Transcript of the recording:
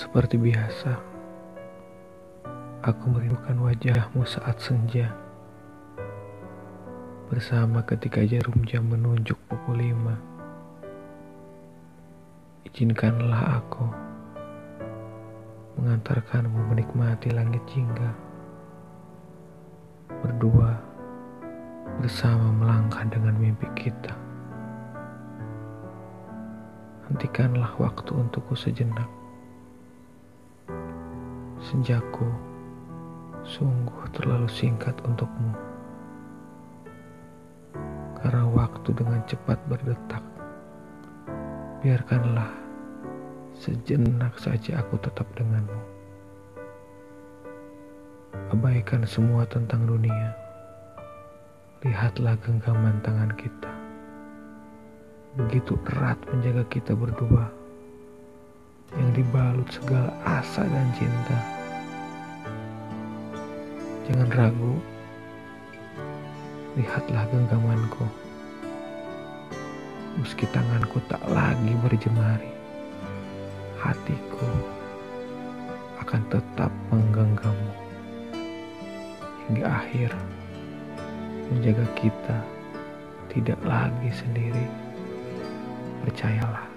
Seperti biasa, aku merindukan wajahmu saat senja. Bersama ketika jarum jam menunjuk pukul lima. Izinkanlah aku mengantarkanmu menikmati langit jingga. Berdua bersama melangkah dengan mimpi kita. Hentikanlah waktu untukku sejenak. Senjaku sungguh terlalu singkat untukmu. Karena waktu dengan cepat berdetak. Biarkanlah sejenak saja aku tetap denganmu. Abaikan semua tentang dunia. Lihatlah genggaman tangan kita. Begitu erat menjaga kita berdua. Yang dibalut segala asa dan cinta. Jangan ragu. Lihatlah genggamanku. Meski tanganku tak lagi berjemari. Hatiku akan tetap menggenggammu. Hingga akhir menjaga kita tidak lagi sendiri. Percayalah.